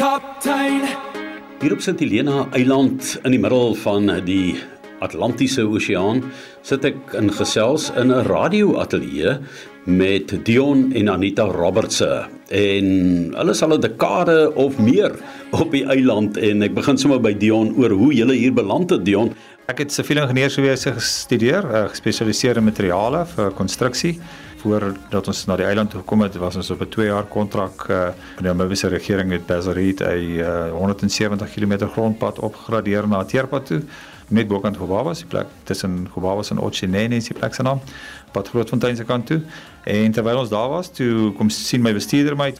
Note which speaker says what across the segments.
Speaker 1: kaptein.
Speaker 2: Hier op Sint Helena Eiland in die middel van die Atlantiese Oseaan sit ek in gesels in 'n radioateljee met Dion en Anita Robertse en hulle is al 'n dekade of meer op die eiland en ek begin sommer by Dion oor hoe jy hier beland het Dion.
Speaker 3: Ek het siviele ingenieurswese gestudeer, uh, gespesialiseer in materiale vir konstruksie. Voordat ons na die eiland toe gekom het, was ons op 'n 2 jaar kontrak uh, met die Namibiese regering met Bazariet 'n uh, 170 km grondpad opgegradeer na Teerpad toe net bokant Gobabas, die plek tussen Gobabas en Otchinene is die plek se naam, pad Grootfontein se kant toe. En terwyl ons daar was, toe kom sien my bestuurder my,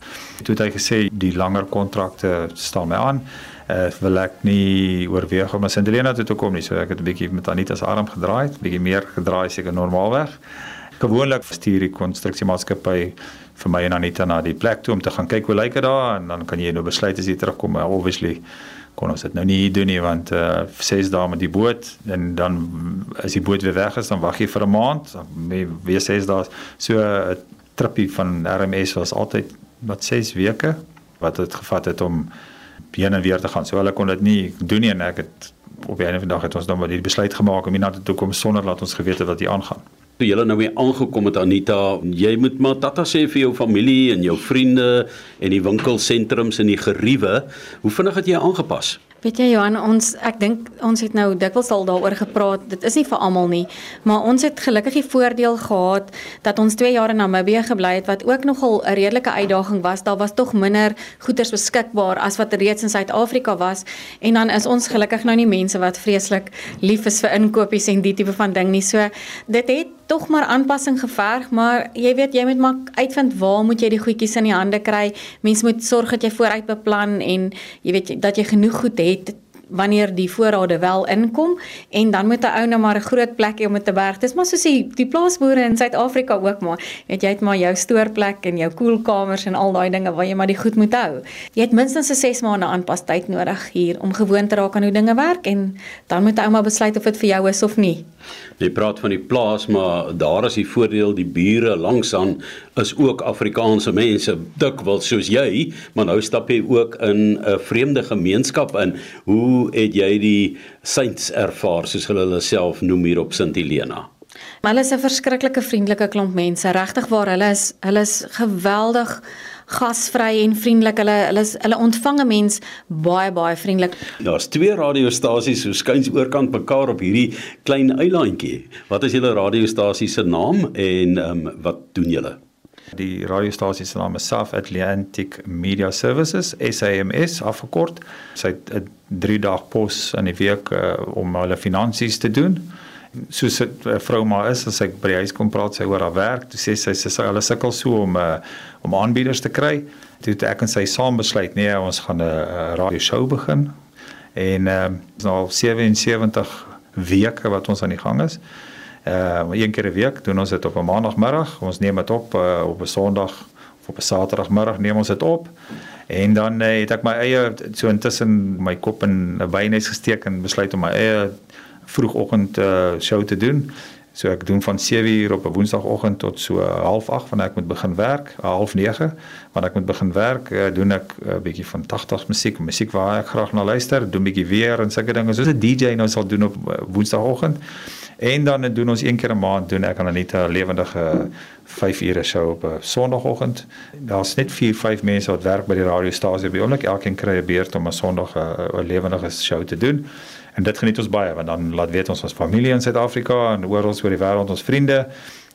Speaker 3: toe het hy gesê die langer kontrakte staan my aan uh, wil ek nie oorweeg om na Sint Helena toe te kom nie. So ek het 'n bietjie met Anita se arm gedraai, bietjie meer gedraai seker normaalweg. Gewoonlik stuur die konstruksiemaatskappy vir my en Anita na die plek toe om te gaan kyk hoe lyk dit daar en dan kan jy nou besluit as jy terugkom. Obviously kon ons dit nou nie doen nie want uh ses dae met die boot en dan as die boot weer weg is dan wag jy vir 'n maand. Weer ses dae. So 'n tripie van RMS was altyd wat 6 weke wat dit gevat het om heen en weer te gaan. So hulle kon dit nie doen nie en ek het op 'n einde van die dag het ons dan maar die besluit gemaak om hiernatoe toe kom sonder laat ons geweet het wat hier aangaan.
Speaker 2: Toe jy nou weer aangekom het Anita, jy moet maar tata sê vir jou familie en jou vriende en die winkelsentrums en die geriewe, hoe vinnig het jy aangepas?
Speaker 4: Weet jy Johan, ons ek dink ons het nou dikwels al daaroor gepraat. Dit is nie vir almal nie, maar ons het gelukkig die voordeel gehad dat ons 2 jaar in Namibië gebly het wat ook nogal 'n redelike uitdaging was. Daar was tog minder goederes beskikbaar as wat reeds in Suid-Afrika was en dan is ons gelukkig nou nie mense wat vreeslik lief is vir inkopies en die tipe van ding nie. So dit het tog maar aanpassing geverg, maar jy weet jy moet maar uitvind waar moet jy die goedjies in die hande kry. Mens moet sorg dat jy vooruit beplan en jy weet dat jy genoeg goed het wanneer die voorrade wel inkom en dan moet 'n ou nou maar 'n groot plekie om dit te berg. Dis maar soos die die plaasboere in Suid-Afrika ook maar. Weet jy het maar jou stoorplek en jou koelkamers en al daai dinge waar jy maar die goed moet hou. Jy het minstens 'n 6 maande aanpastyd nodig hier om gewoon te raak aan hoe dinge werk en dan moet 'n ou maar besluit of dit vir jou is of nie.
Speaker 2: Jy praat van die plaas, maar daar is die voordeel die bure langsaan is ook Afrikaanse mense, dikwels soos jy, maar nou stap jy ook in 'n vreemde gemeenskap in. Hoe het jy die saints ervaar soos hulle hulle self noem hier op Sint Helena?
Speaker 4: Hulle is 'n verskriklike vriendelike klomp mense, regtig waar hulle is, hulle is geweldig gasvry en vriendelik. Hulle hulle is hulle ontvang 'n mens baie baie vriendelik.
Speaker 2: Daar's twee radiostasies so skuins oorkant mekaar op hierdie klein eilandjie. Wat is julle radiostasie se naam en ehm um, wat doen julle?
Speaker 3: Die radiostasie se naam is South Atlantic Media Services, SAMS afgekort. Sy het 'n 3 dag pos in die week uh, om hulle finansies te doen. Soos 'n uh, vrou maar is as sy by die huis kom praat sy oor haar werk, toe sê sy sy hulle sukkel so om uh, om aanbieders te kry. Toe het ek en sy saam besluit nee, ons gaan 'n uh, radio show begin. En uh, nou 77 weke wat ons aan die gang is. Uh een keer 'n week doen ons dit op 'n maandagmiddag. Ons neem dit op uh, op 'n Sondag of op 'n Saterdagmiddag neem ons dit op. En dan uh, het ek my eie so intussen my kop in 'n wynes gesteek en besluit om my eie vroegoggend uh show te doen. So ek doen van 7uur op 'n Woensdagoggend tot so 08:30 wanneer ek moet begin werk, 08:30 wanneer ek moet begin werk, uh, doen ek 'n uh, bietjie van 80s musiek, musiek waar ek graag na luister, doen bietjie weer en sulke dinge soos 'n DJ nou sal doen op Woensdagoggend. En dan doen ons een keer 'n maand doen ek aan 'n nuwe lewendige 5 ure show op 'n Sondagoggend. Daar's net 4, 5 mense wat werk by die radiostasie by oomblik. Elkeen kry 'n beurt om 'n Sondag 'n lewendige show te doen. En dit geniet ons baie want dan laat weet ons ons familie in Suid-Afrika en oral oor die wêreld ons vriende.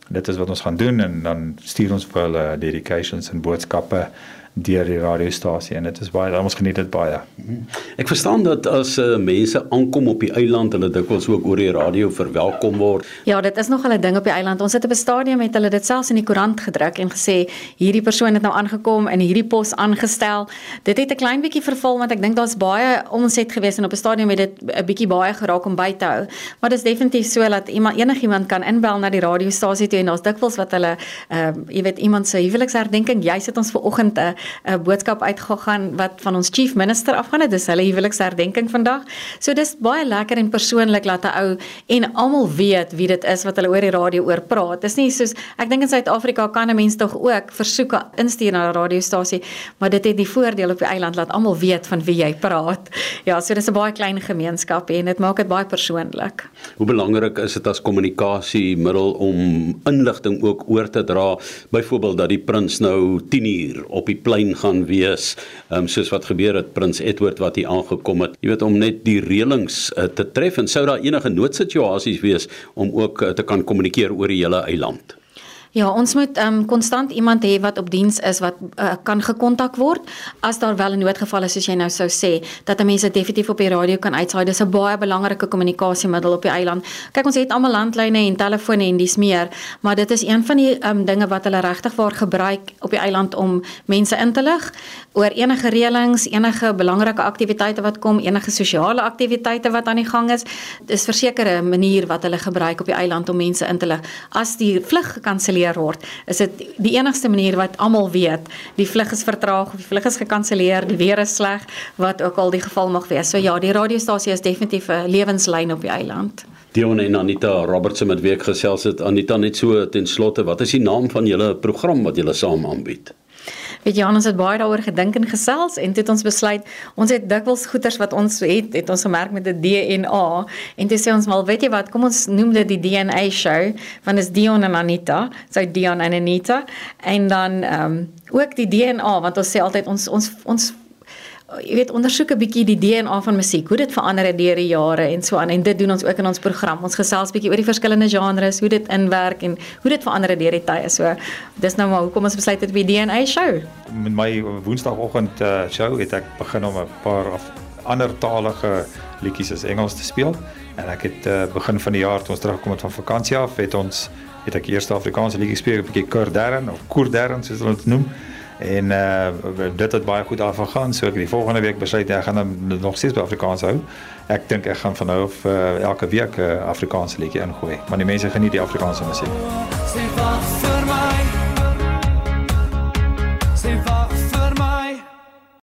Speaker 3: Dit is wat ons gaan doen en dan stuur ons vir hulle dedications en boodskappe deur die radiostasie en dit is baie ons geniet dit baie.
Speaker 2: Ek verstaan dat as uh, mense aankom op die eiland, hulle dikwels ook oor die radio verwelkom word.
Speaker 4: Ja, dit is nog 'n ding op die eiland. Ons het op 'n stadium met hulle dit selfs in die koerant gedruk en gesê hierdie persoon het nou aangekom en hierdie pos aangestel. Dit het 'n klein bietjie verval want ek dink daar's baie omset gewees en op 'n stadium het dit 'n bietjie baie geraak om by te hou. Maar dit is definitief so dat iemand enigiemand kan inbel na die radiostasie toe en daar's dikwels wat hulle ehm uh, jy weet iemand se huweliksherdenking, jy sit ons ver oggend 'n uh, 'n boodskap uitgegaan wat van ons chief minister afgaan het. Dis hulle huweliksherdenking vandag. So dis baie lekker en persoonlik laat 'n ou en almal weet wie dit is wat hulle oor die radio oor praat. Dis nie soos ek dink in Suid-Afrika kan 'n mens tog ook versoeke instuur na 'n radiostasie, maar dit het die voordeel op die eiland laat almal weet van wie jy praat. Ja, so dis 'n baie klein gemeenskap en dit maak dit baie persoonlik.
Speaker 2: Hoe belangrik is dit as kommunikasiemiddel om inligting ook oor te dra, byvoorbeeld dat die prins nou 10 uur op die plein gaan wees, um, soos wat gebeur het prins Edward wat hier aangekom het. Jy weet om net die reëlings uh, te tref en sou daar enige noodsituasies wees om ook uh, te kan kommunikeer oor die hele eiland.
Speaker 4: Ja, ons moet um, konstant iemand hê wat op diens is wat uh, kan gekontak word as daar wel 'n noodgeval is soos jy nou sou sê dat mense definitief op die radio kan uitsaai. Dis 'n baie belangrike kommunikasiemiddel op die eiland. Kyk, ons het almal landlyne en telefone en dis meer, maar dit is een van die um, dinge wat hulle regtig waar gebruik op die eiland om mense in te lig oor enige reëlings, enige belangrike aktiwiteite wat kom, enige sosiale aktiwiteite wat aan die gang is. Dis verseker 'n manier wat hulle gebruik op die eiland om mense in te lig. As die vlug gekanselleer gekanselleer word, is dit die enigste manier wat almal weet, die vlug is vertraag of die vlug is gekanselleer, die weer is sleg, wat ook al die geval mag wees. So ja, die radiostasie is definitief 'n lewenslyn op die eiland.
Speaker 2: Dion en Anita Robertson met week gesels het Anita net so ten slotte, wat is die naam van julle program wat julle saam aanbied?
Speaker 4: Weet jy ons het baie daaroor gedink en gesels en het ons besluit ons het dikwels goeters wat ons het het ons gemerk met 'n DNA en toe sê ons maar weet jy wat kom ons noem dit die DNA show want is Dion en Anita. So Dion en Anita. En dan ehm um, ook die DNA want ons sê altyd ons ons ons jy weet ondersoek 'n bietjie die DNA van musiek, hoe dit verander het deur die jare en so aan en dit doen ons ook in ons program. Ons gesels bietjie oor die verskillende genres, hoe dit inwerk en hoe dit verander het deur die tye. So dis nou maar hoekom ons besluit het op die DNA show.
Speaker 3: Met my woensdagoggend uh, show het ek begin om 'n paar of ander talige liedjies as Engels te speel en ek het uh, begin van die jaar toe ons terugkom het van vakansie af, het ons het ek eerste Afrikaanse liedjies gespeel, 'n bietjie koordern of koordern soos hulle dit noem en uh dit het baie goed afgegaan so ek die volgende week besluit ek gaan nog steeds by Afrikaans hou. Ek dink ek gaan van nou af uh, elke week 'n uh, Afrikaanse liedjie ingooi. Want die mense geniet die Afrikaanse musiek